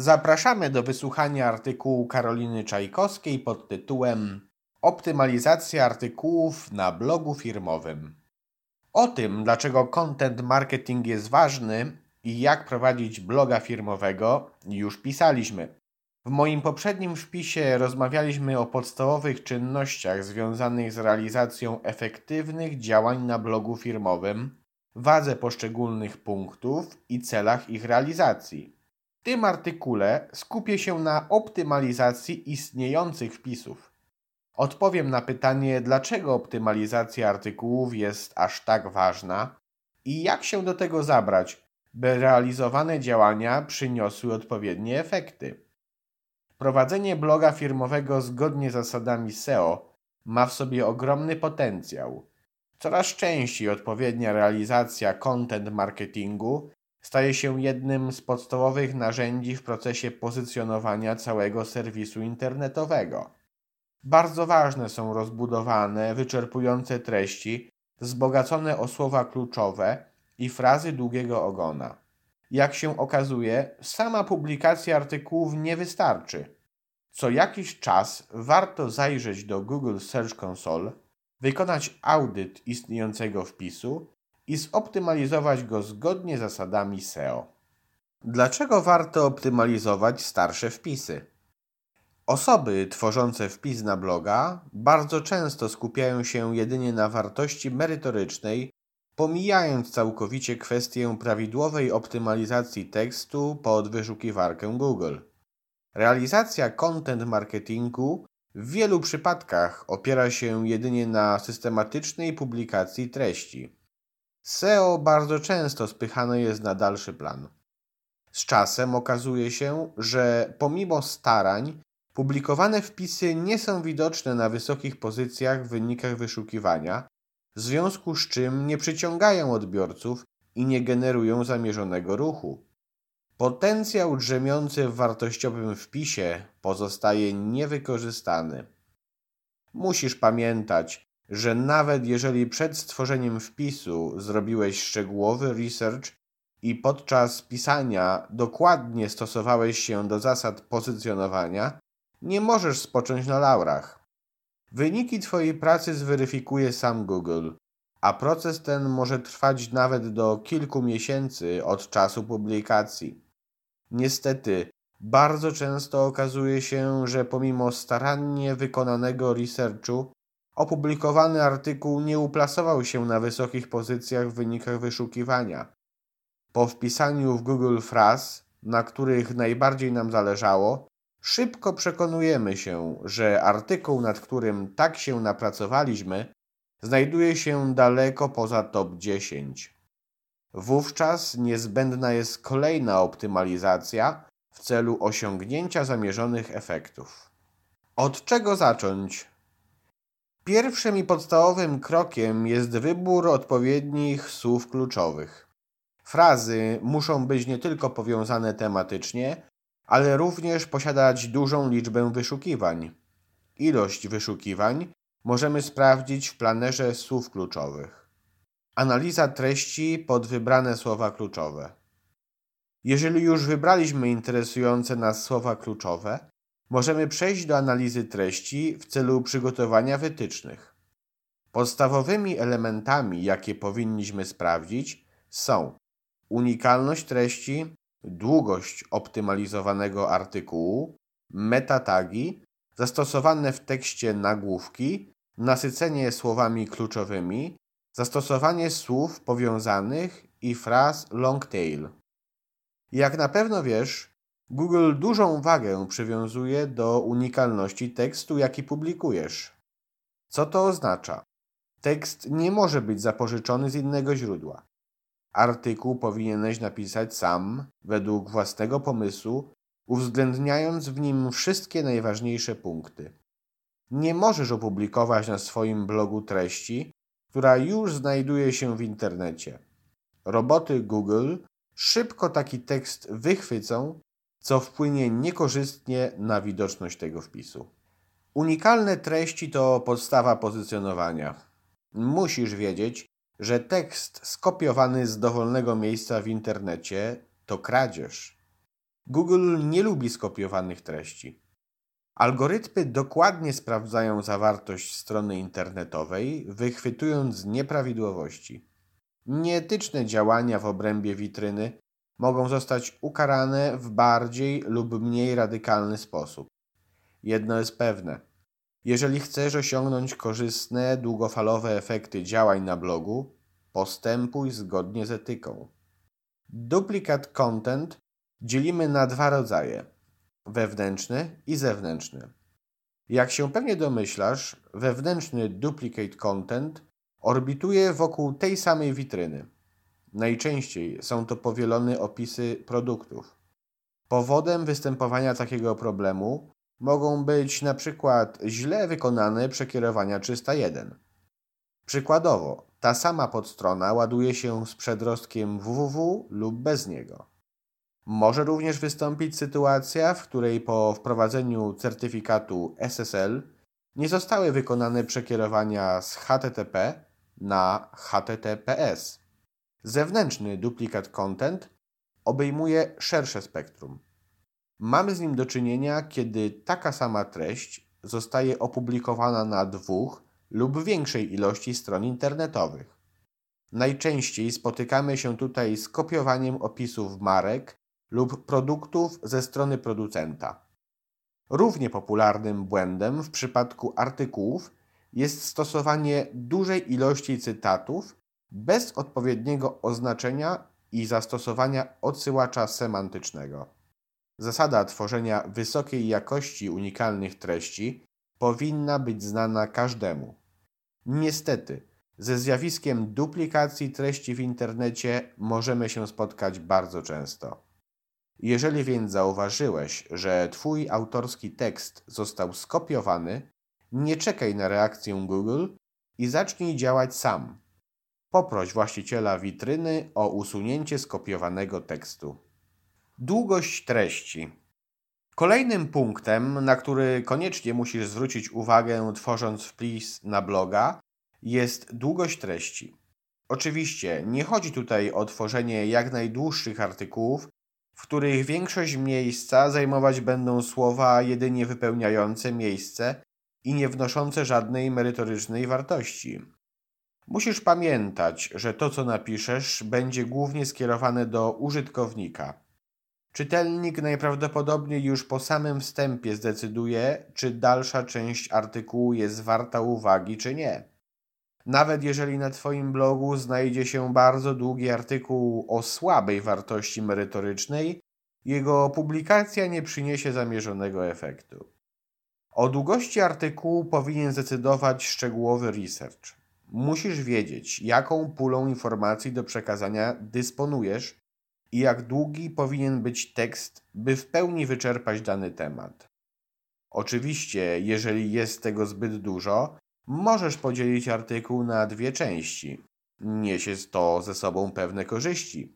Zapraszamy do wysłuchania artykułu Karoliny Czajkowskiej pod tytułem Optymalizacja artykułów na blogu firmowym. O tym, dlaczego content marketing jest ważny i jak prowadzić bloga firmowego, już pisaliśmy. W moim poprzednim wpisie rozmawialiśmy o podstawowych czynnościach związanych z realizacją efektywnych działań na blogu firmowym, wadze poszczególnych punktów i celach ich realizacji. Tym artykule skupię się na optymalizacji istniejących wpisów. Odpowiem na pytanie, dlaczego optymalizacja artykułów jest aż tak ważna i jak się do tego zabrać, by realizowane działania przyniosły odpowiednie efekty. Prowadzenie bloga firmowego zgodnie z zasadami SEO ma w sobie ogromny potencjał. Coraz częściej odpowiednia realizacja content marketingu staje się jednym z podstawowych narzędzi w procesie pozycjonowania całego serwisu internetowego. Bardzo ważne są rozbudowane, wyczerpujące treści, wzbogacone o słowa kluczowe i frazy długiego ogona. Jak się okazuje, sama publikacja artykułów nie wystarczy. Co jakiś czas warto zajrzeć do Google Search Console, wykonać audyt istniejącego wpisu i zoptymalizować go zgodnie z zasadami SEO. Dlaczego warto optymalizować starsze wpisy? Osoby tworzące wpis na bloga bardzo często skupiają się jedynie na wartości merytorycznej, pomijając całkowicie kwestię prawidłowej optymalizacji tekstu pod wyszukiwarkę Google. Realizacja content marketingu w wielu przypadkach opiera się jedynie na systematycznej publikacji treści. SEO bardzo często spychane jest na dalszy plan. Z czasem okazuje się, że pomimo starań, publikowane wpisy nie są widoczne na wysokich pozycjach w wynikach wyszukiwania, w związku z czym nie przyciągają odbiorców i nie generują zamierzonego ruchu. Potencjał drzemiący w wartościowym wpisie pozostaje niewykorzystany. Musisz pamiętać, że nawet jeżeli przed stworzeniem wpisu zrobiłeś szczegółowy research i podczas pisania dokładnie stosowałeś się do zasad pozycjonowania, nie możesz spocząć na laurach. Wyniki Twojej pracy zweryfikuje sam Google, a proces ten może trwać nawet do kilku miesięcy od czasu publikacji. Niestety, bardzo często okazuje się, że pomimo starannie wykonanego researchu, opublikowany artykuł nie uplasował się na wysokich pozycjach w wynikach wyszukiwania. Po wpisaniu w Google fraz, na których najbardziej nam zależało, szybko przekonujemy się, że artykuł, nad którym tak się napracowaliśmy, znajduje się daleko poza top 10. Wówczas niezbędna jest kolejna optymalizacja w celu osiągnięcia zamierzonych efektów. Od czego zacząć? Pierwszym i podstawowym krokiem jest wybór odpowiednich słów kluczowych. Frazy muszą być nie tylko powiązane tematycznie, ale również posiadać dużą liczbę wyszukiwań. Ilość wyszukiwań możemy sprawdzić w planerze słów kluczowych. Analiza treści pod wybrane słowa kluczowe. Jeżeli już wybraliśmy interesujące nas słowa kluczowe, możemy przejść do analizy treści w celu przygotowania wytycznych. Podstawowymi elementami, jakie powinniśmy sprawdzić, są unikalność treści, długość optymalizowanego artykułu, metatagi, zastosowane w tekście nagłówki, nasycenie słowami kluczowymi, zastosowanie słów powiązanych i fraz long tail. Jak na pewno wiesz, Google dużą wagę przywiązuje do unikalności tekstu, jaki publikujesz. Co to oznacza? Tekst nie może być zapożyczony z innego źródła. Artykuł powinieneś napisać sam, według własnego pomysłu, uwzględniając w nim wszystkie najważniejsze punkty. Nie możesz opublikować na swoim blogu treści, która już znajduje się w internecie. Roboty Google szybko taki tekst wychwycą, co wpłynie niekorzystnie na widoczność tego wpisu. Unikalne treści to podstawa pozycjonowania. Musisz wiedzieć, że tekst skopiowany z dowolnego miejsca w internecie to kradzież. Google nie lubi skopiowanych treści. Algorytmy dokładnie sprawdzają zawartość strony internetowej, wychwytując nieprawidłowości. Nieetyczne działania w obrębie witryny mogą zostać ukarane w bardziej lub mniej radykalny sposób. Jedno jest pewne. Jeżeli chcesz osiągnąć korzystne, długofalowe efekty działań na blogu, postępuj zgodnie z etyką. Duplikat content dzielimy na dwa rodzaje: wewnętrzny i zewnętrzny. Jak się pewnie domyślasz, wewnętrzny duplicate content orbituje wokół tej samej witryny. Najczęściej są to powielone opisy produktów. Powodem występowania takiego problemu mogą być na przykład źle wykonane przekierowania 301. Przykładowo, ta sama podstrona ładuje się z przedrostkiem www lub bez niego. Może również wystąpić sytuacja, w której po wprowadzeniu certyfikatu SSL nie zostały wykonane przekierowania z HTTP na HTTPS. Zewnętrzny duplikat content obejmuje szersze spektrum. Mamy z nim do czynienia, kiedy taka sama treść zostaje opublikowana na dwóch lub większej ilości stron internetowych. Najczęściej spotykamy się tutaj z kopiowaniem opisów marek lub produktów ze strony producenta. Równie popularnym błędem w przypadku artykułów jest stosowanie dużej ilości cytatów bez odpowiedniego oznaczenia i zastosowania odsyłacza semantycznego. Zasada tworzenia wysokiej jakości unikalnych treści powinna być znana każdemu. Niestety, ze zjawiskiem duplikacji treści w internecie możemy się spotkać bardzo często. Jeżeli więc zauważyłeś, że Twój autorski tekst został skopiowany, nie czekaj na reakcję Google i zacznij działać sam. Poproś właściciela witryny o usunięcie skopiowanego tekstu. Długość treści. Kolejnym punktem, na który koniecznie musisz zwrócić uwagę tworząc wpis na bloga, jest długość treści. Oczywiście nie chodzi tutaj o tworzenie jak najdłuższych artykułów, w których większość miejsca zajmować będą słowa jedynie wypełniające miejsce i nie wnoszące żadnej merytorycznej wartości. Musisz pamiętać, że to, co napiszesz, będzie głównie skierowane do użytkownika. Czytelnik najprawdopodobniej już po samym wstępie zdecyduje, czy dalsza część artykułu jest warta uwagi, czy nie. Nawet jeżeli na Twoim blogu znajdzie się bardzo długi artykuł o słabej wartości merytorycznej, jego publikacja nie przyniesie zamierzonego efektu. O długości artykułu powinien zdecydować szczegółowy research. Musisz wiedzieć, jaką pulą informacji do przekazania dysponujesz i jak długi powinien być tekst, by w pełni wyczerpać dany temat. Oczywiście, jeżeli jest tego zbyt dużo, możesz podzielić artykuł na dwie części. Niesie to ze sobą pewne korzyści.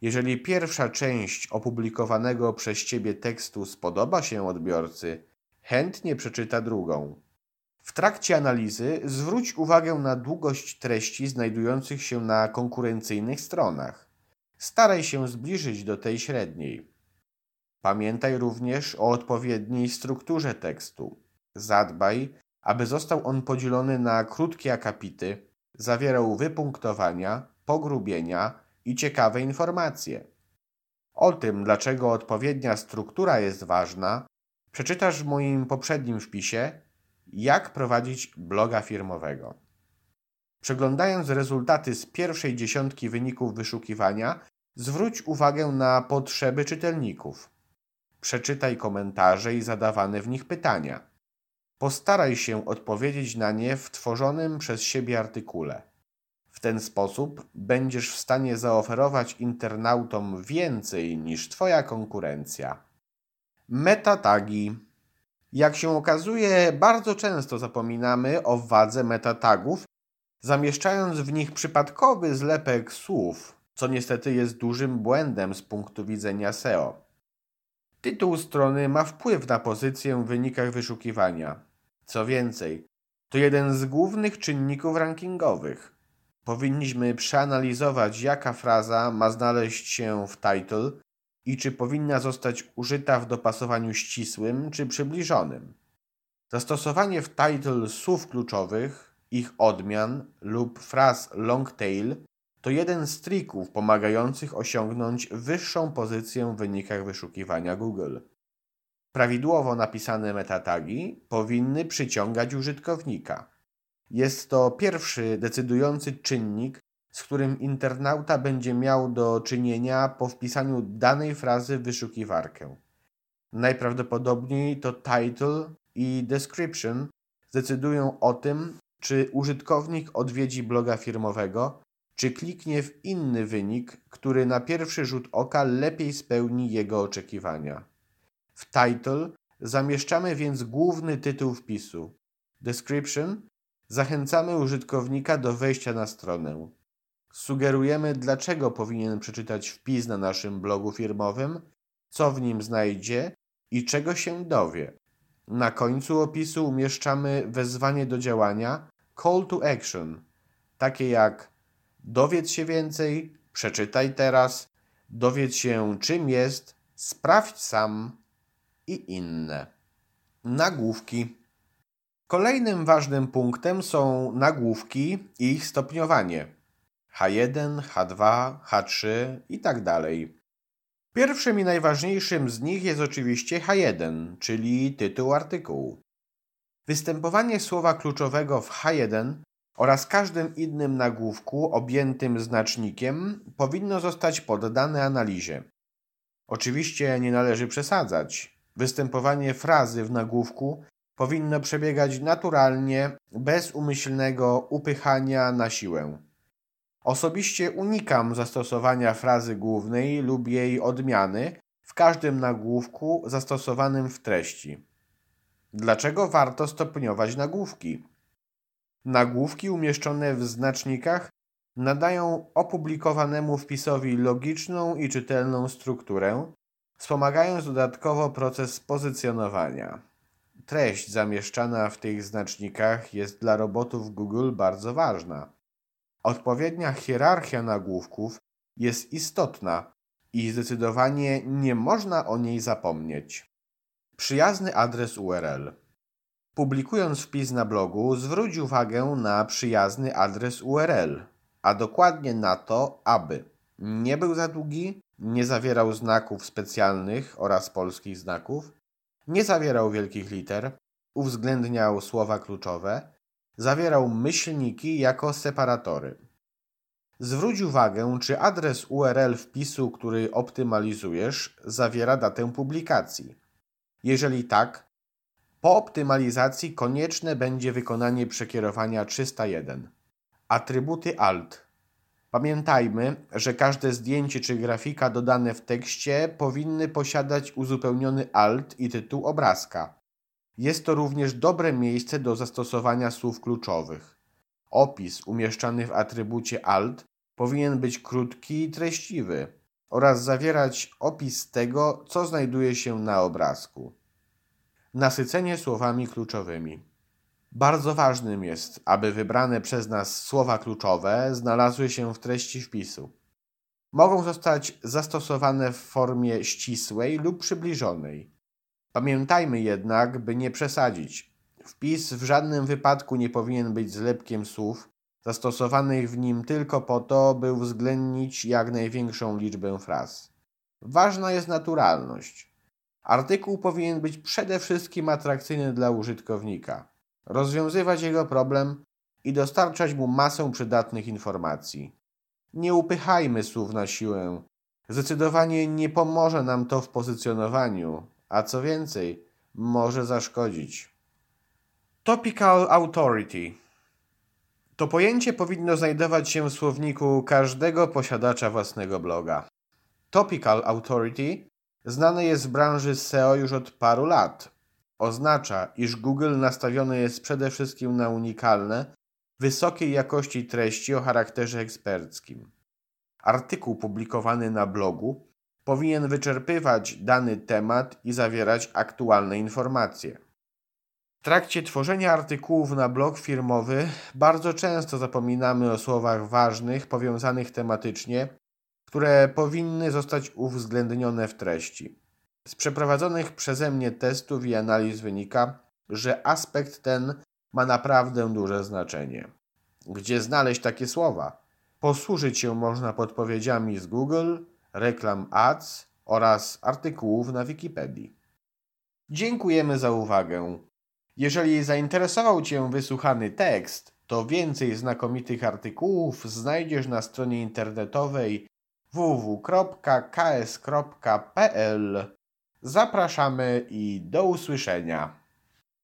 Jeżeli pierwsza część opublikowanego przez Ciebie tekstu spodoba się odbiorcy, chętnie przeczyta drugą. W trakcie analizy zwróć uwagę na długość treści znajdujących się na konkurencyjnych stronach. Staraj się zbliżyć do tej średniej. Pamiętaj również o odpowiedniej strukturze tekstu. Zadbaj, aby został on podzielony na krótkie akapity, zawierał wypunktowania, pogrubienia i ciekawe informacje. O tym, dlaczego odpowiednia struktura jest ważna, przeczytasz w moim poprzednim wpisie Jak prowadzić bloga firmowego. Przeglądając rezultaty z pierwszej dziesiątki wyników wyszukiwania, zwróć uwagę na potrzeby czytelników. Przeczytaj komentarze i zadawane w nich pytania. Postaraj się odpowiedzieć na nie w tworzonym przez siebie artykule. W ten sposób będziesz w stanie zaoferować internautom więcej niż Twoja konkurencja. Metatagi. Jak się okazuje, bardzo często zapominamy o wadze metatagów, zamieszczając w nich przypadkowy zlepek słów, co niestety jest dużym błędem z punktu widzenia SEO. Tytuł strony ma wpływ na pozycję w wynikach wyszukiwania. Co więcej, to jeden z głównych czynników rankingowych. Powinniśmy przeanalizować, jaka fraza ma znaleźć się w title, i czy powinna zostać użyta w dopasowaniu ścisłym czy przybliżonym. Zastosowanie w title słów kluczowych, ich odmian lub fraz long tail to jeden z trików pomagających osiągnąć wyższą pozycję w wynikach wyszukiwania Google. Prawidłowo napisane metatagi powinny przyciągać użytkownika. Jest to pierwszy decydujący czynnik, z którym internauta będzie miał do czynienia po wpisaniu danej frazy w wyszukiwarkę. Najprawdopodobniej to title i description zdecydują o tym, czy użytkownik odwiedzi bloga firmowego, czy kliknie w inny wynik, który na pierwszy rzut oka lepiej spełni jego oczekiwania. W title zamieszczamy więc główny tytuł wpisu. Description zachęcamy użytkownika do wejścia na stronę. Sugerujemy, dlaczego powinien przeczytać wpis na naszym blogu firmowym, co w nim znajdzie i czego się dowie. Na końcu opisu umieszczamy wezwanie do działania call to action, takie jak dowiedz się więcej, przeczytaj teraz, dowiedz się czym jest, sprawdź sam i inne. Nagłówki. Kolejnym ważnym punktem są nagłówki i ich stopniowanie. H1, H2, H3 i tak dalej. Pierwszym i najważniejszym z nich jest oczywiście H1, czyli tytuł artykułu. Występowanie słowa kluczowego w H1 oraz każdym innym nagłówku objętym znacznikiem powinno zostać poddane analizie. Oczywiście nie należy przesadzać. Występowanie frazy w nagłówku powinno przebiegać naturalnie, bez umyślnego upychania na siłę. Osobiście unikam zastosowania frazy głównej lub jej odmiany w każdym nagłówku zastosowanym w treści. Dlaczego warto stopniować nagłówki? Nagłówki umieszczone w znacznikach nadają opublikowanemu wpisowi logiczną i czytelną strukturę, wspomagając dodatkowo proces pozycjonowania. Treść zamieszczana w tych znacznikach jest dla robotów Google bardzo ważna. Odpowiednia hierarchia nagłówków jest istotna i zdecydowanie nie można o niej zapomnieć. Przyjazny adres URL. Publikując wpis na blogu, zwróć uwagę na przyjazny adres URL, a dokładnie na to, aby nie był za długi, nie zawierał znaków specjalnych oraz polskich znaków, nie zawierał wielkich liter, uwzględniał słowa kluczowe, zawierał myślniki jako separatory. Zwróć uwagę, czy adres URL wpisu, który optymalizujesz, zawiera datę publikacji. Jeżeli tak, po optymalizacji konieczne będzie wykonanie przekierowania 301. Atrybuty alt. Pamiętajmy, że każde zdjęcie czy grafika dodane w tekście powinny posiadać uzupełniony alt i tytuł obrazka. Jest to również dobre miejsce do zastosowania słów kluczowych. Opis umieszczany w atrybucie alt powinien być krótki i treściwy oraz zawierać opis tego, co znajduje się na obrazku. Nasycenie słowami kluczowymi. Bardzo ważnym jest, aby wybrane przez nas słowa kluczowe znalazły się w treści wpisu. Mogą zostać zastosowane w formie ścisłej lub przybliżonej. Pamiętajmy jednak, by nie przesadzić. Wpis w żadnym wypadku nie powinien być zlepkiem słów zastosowanych w nim tylko po to, by uwzględnić jak największą liczbę fraz. Ważna jest naturalność. Artykuł powinien być przede wszystkim atrakcyjny dla użytkownika, rozwiązywać jego problem i dostarczać mu masę przydatnych informacji. Nie upychajmy słów na siłę. Zdecydowanie nie pomoże nam to w pozycjonowaniu, a co więcej, może zaszkodzić. Topical Authority to pojęcie powinno znajdować się w słowniku każdego posiadacza własnego bloga. Topical Authority znane jest w branży SEO już od paru lat. Oznacza, iż Google nastawione jest przede wszystkim na unikalne, wysokiej jakości treści o charakterze eksperckim. Artykuł publikowany na blogu powinien wyczerpywać dany temat i zawierać aktualne informacje. W trakcie tworzenia artykułów na blog firmowy bardzo często zapominamy o słowach ważnych, powiązanych tematycznie, które powinny zostać uwzględnione w treści. Z przeprowadzonych przeze mnie testów i analiz wynika, że aspekt ten ma naprawdę duże znaczenie. Gdzie znaleźć takie słowa? Posłużyć się można podpowiedziami z Google, reklam ads oraz artykułów na Wikipedii. Dziękujemy za uwagę. Jeżeli zainteresował Cię wysłuchany tekst, to więcej znakomitych artykułów znajdziesz na stronie internetowej www.ks.pl. Zapraszamy i do usłyszenia.